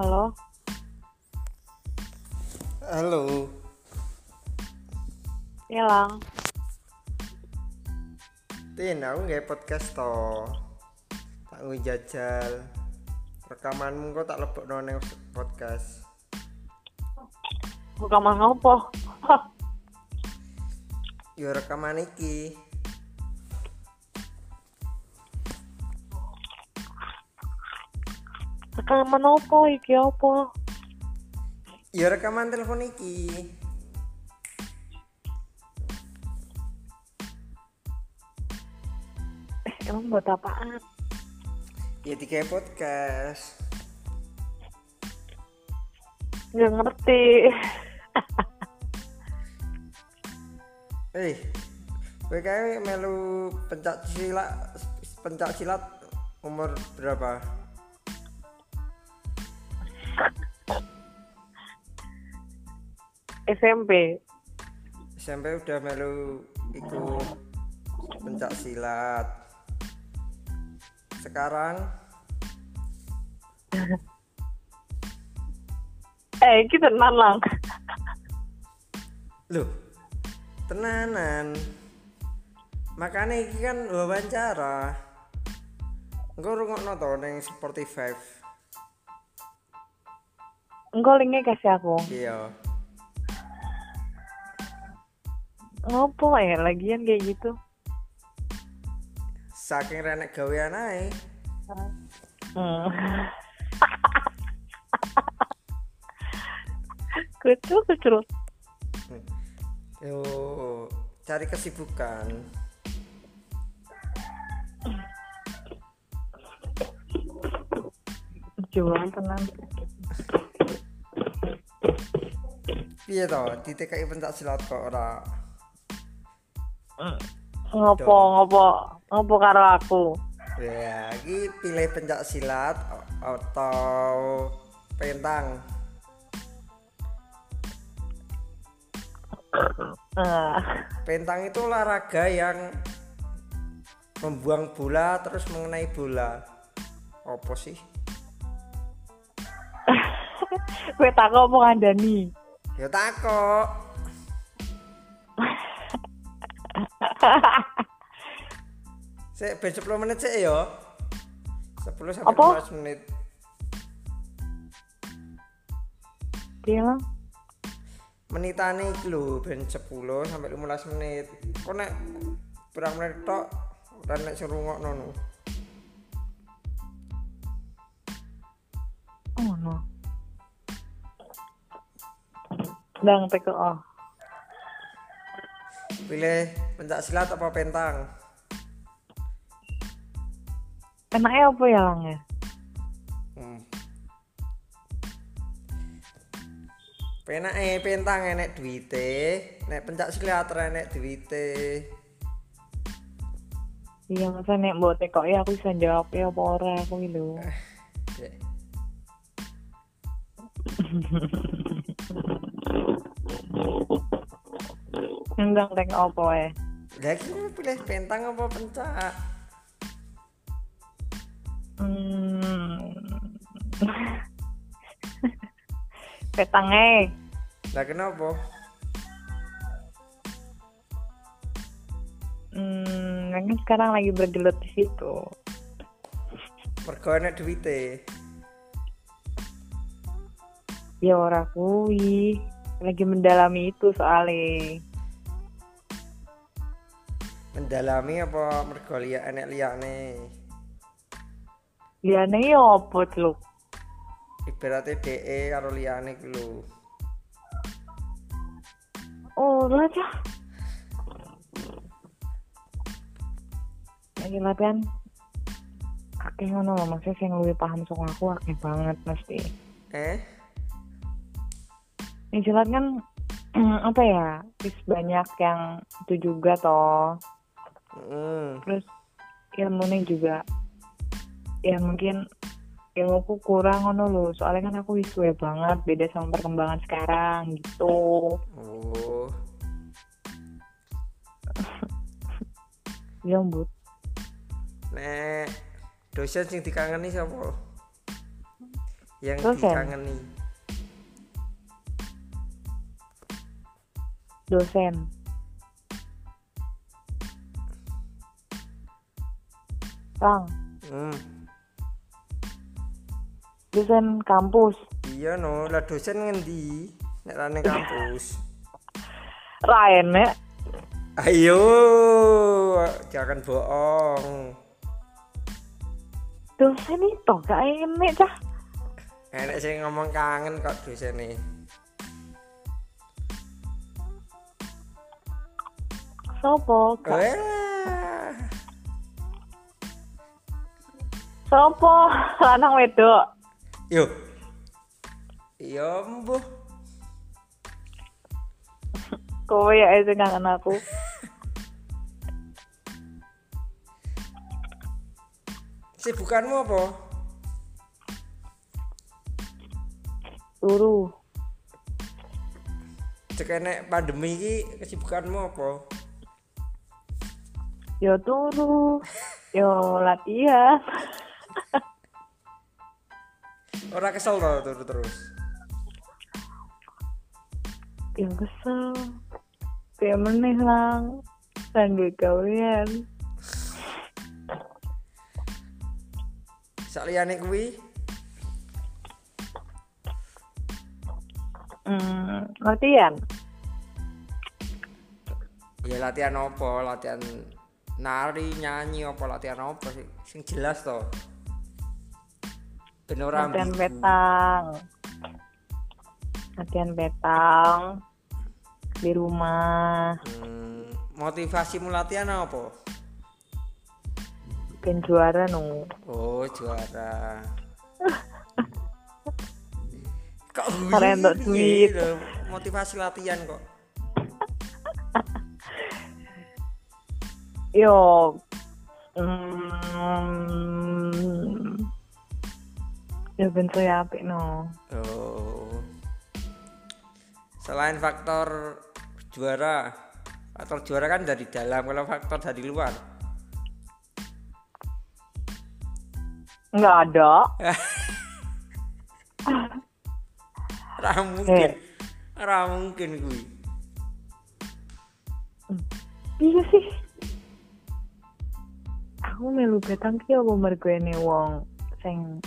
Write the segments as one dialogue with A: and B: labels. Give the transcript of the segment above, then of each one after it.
A: Halo,
B: Halo,
A: iya lang.
B: Tin, aku nggak podcast to. Tak ngui jajal. Rekamanmu kok tak lebok nang podcast.
A: Rekaman ngopo?
B: Yo rekaman iki.
A: Rekaman opo iki opo?
B: Yo rekaman telepon iki.
A: Eh, emang buat apaan?
B: Ya tiga podcast.
A: Nggak ngerti.
B: Eh, kowe kae melu pencak silat pencak silat umur berapa?
A: SMP.
B: SMP udah melu ikut pencak silat. Sekarang
A: Eh, iki tenan lang.
B: Loh, tenanan. Makanya iki kan wawancara. Engko rungokno to ning Spotify.
A: Engko linknya kasih aku.
B: Iya.
A: Ngopo ya lagian kayak gitu?
B: Saking renek gawean ae.
A: Hmm. Kucul, kucul.
B: Yo, cari kesibukan.
A: Jualan tenan.
B: Piye to? Ditekai pencak silat kok ora.
A: Ngopo, ngopo, ngopo karo aku.
B: Ya, iki pilih pencak silat atau pentang.
A: Eh,
B: Pentang itu olahraga yang membuang bola terus mengenai bola. Apa sih?
A: Kowe tak apa ngandani?
B: Ya takok. Sik ben 10 menit sik ya. 10 sampai
A: Apa?
B: 15 menit.
A: Piye?
B: Menitane iki lho ben 10 sampai 15 menit. Kok nek berang menit tok ora nek sing rungokno
A: Dang PKO.
B: Pilih pencak silat apa pentang?
A: Enaknya apa ya lang ya?
B: Hmm. Penak eh pentang enek duite, nek pencak silat enek duite.
A: Iya masa nek mbok tekok ya aku bisa jawab ya apa ora aku iki Endang tek apa ya?
B: Lah iki kowe pilih pentang apa pencak?
A: Hmm. Petange.
B: Lah kenapa?
A: Hmm, kan sekarang lagi bergelut di situ.
B: Mergo enek duite.
A: Ya ora kuwi. Lagi mendalami itu soalnya.
B: Mendalami apa mergo liya enek liyane?
A: Liyane ya apa, Cluk?
B: Ibaratnya DE karo liyane ku lho.
A: Oh, aja. Lagi latihan. Akeh ngono maksudnya sing luwih paham soal aku akeh banget mesti.
B: Eh?
A: Yang jelas kan apa ya? Terus banyak yang itu juga toh.
B: Hmm.
A: Terus ilmunya juga ya mungkin ilmuku kurang ngono lho. Soalnya kan aku wisuwe banget beda sama perkembangan sekarang gitu.
B: Oh.
A: Ya, Mbut.
B: Nek dosen sing dikangeni sapa? yang
A: Dosen.
B: dikangeni
A: dosen Bang,
B: hmm.
A: dosen kampus.
B: iya no lah dosen ngendi nek rane kampus
A: Raen ya.
B: ayo jangan bohong
A: Dosen itu gak enak cah.
B: enek sing ngomong kangen kok dosen nih
A: Sopo? Gak.
B: Wah.
A: Sopo? Lanang wedok.
B: Yo. Iya, mbuh.
A: Kowe ya sing kangen aku.
B: Sibukanmu apa?
A: Turu.
B: Cek pandemi iki kesibukanmu apa?
A: Yo turu. Yo latihan.
B: Ora kesel to turu terus.
A: Yo kesel. Kayak meneh lang. Sanggup gawean.
B: Saliyane kuwi
A: Hmm, latihan.
B: ya latihan apa? Latihan nari, nyanyi apa latihan apa sih? Sing jelas to. Ben ora
A: Latihan
B: ambigu.
A: petang. Latihan petang. Di rumah.
B: Hmm, motivasimu latihan apa?
A: Ben juara nu.
B: Oh, juara. kok
A: entuk
B: guyu
A: duit.
B: lho, motivasi latihan kok.
A: Yo. Hmm, ya ben saya apik no.
B: Oh. Selain faktor juara, faktor juara kan dari dalam, kalau faktor dari luar.
A: Enggak ada.
B: Ora mungkin. Ora mungkin kuwi.
A: Iya sih. Aku melu betang ki apa mergo ene wong sing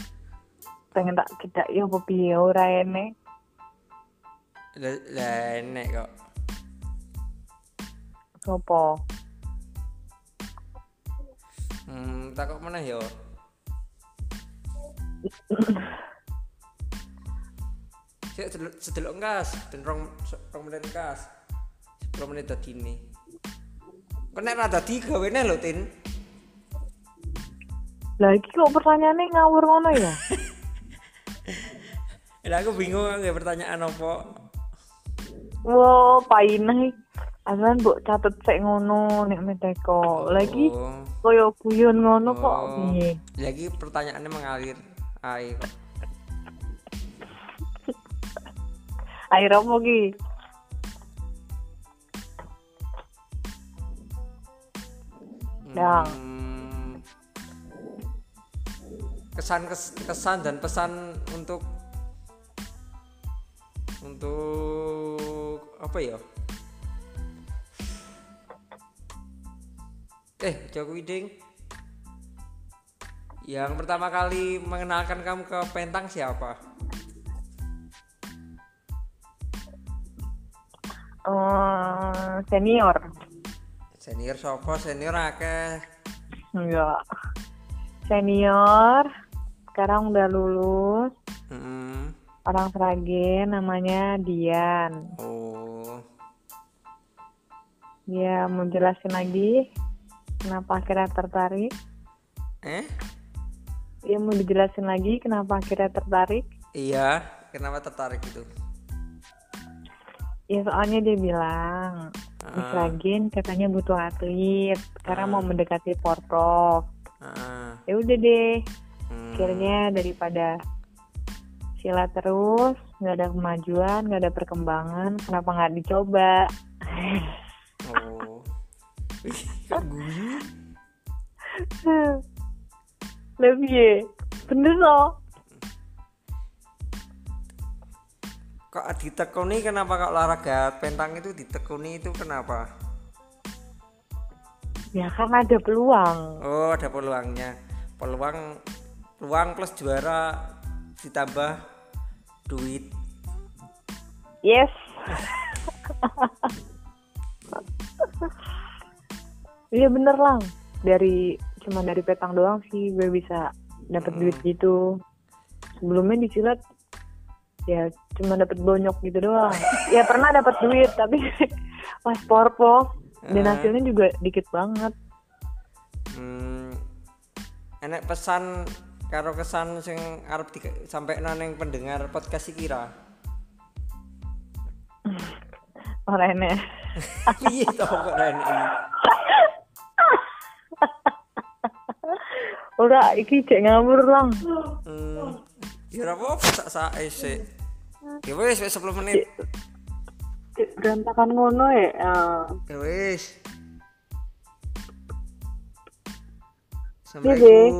A: pengen tak kedak ya apa piye ora ene.
B: Lah enek kok.
A: Sopo?
B: Hmm, takut mana ya? Sik sedelok ngas, ben rong rong menit ngas. 10 menit dadi ini. Kok nek ra dadi gawene lho, Tin.
A: Lah iki kok pertanyaannya ngawur ngono ya?
B: Lah aku bingung nggak pertanyaan apa.
A: Wah, painah iki. Asan mbok catet sik ngono nek meteko. Lagi
B: Oh.
A: koyo guyon ngono kok
B: Oh.
A: piye?
B: Lagi pertanyaannya mengalir air.
A: Air apa ki? Dang.
B: Kesan kes- kesan dan pesan untuk untuk apa ya? Eh, Joko Widing. Yang pertama kali mengenalkan kamu ke Pentang siapa?
A: Eh, senior.
B: Senior sopo, senior akeh.
A: Enggak. Senior. Sekarang udah lulus.
B: Hmm.
A: Orang Sragen namanya Dian.
B: Oh.
A: Dia mau jelasin lagi kenapa akhirnya tertarik.
B: Eh?
A: Dia mau dijelasin lagi kenapa akhirnya tertarik.
B: Iya, kenapa tertarik itu?
A: Ya soalnya dia bilang di
B: Ah.
A: Sragen katanya butuh atlet karena mau mendekati porprov.
B: Ah,
A: Ya udah deh.
B: hmm.
A: Akhirnya daripada sila terus nggak ada kemajuan nggak ada perkembangan kenapa nggak dicoba?
B: Oh.
A: Lebih ya bener loh.
B: Kok ditekuni kenapa kok olahraga pentang itu ditekuni itu kenapa?
A: Ya kan ada peluang.
B: Oh ada peluangnya peluang peluang plus juara ditambah duit.
A: Yes. Iya bener lang dari cuma dari petang doang sih gue bisa dapat
B: Hmm.
A: duit gitu. Sebelumnya di silat ya cuma dapat bonyok gitu doang. Ya pernah dapat duit tapi pas porpov dan
B: Eh.
A: hasilnya juga dikit banget.
B: hmm, enek pesan karo kesan sing arep sampai naneng pendengar podcast kira
A: orangnya
B: piye to kok enek iki?
A: Udah iki cek ngawur lang.
B: Hmm, ya ora apa sak sak sik. Ya wis wis 10 menit.
A: Berantakan ngono ya
B: ya wis
A: 谢
B: 谢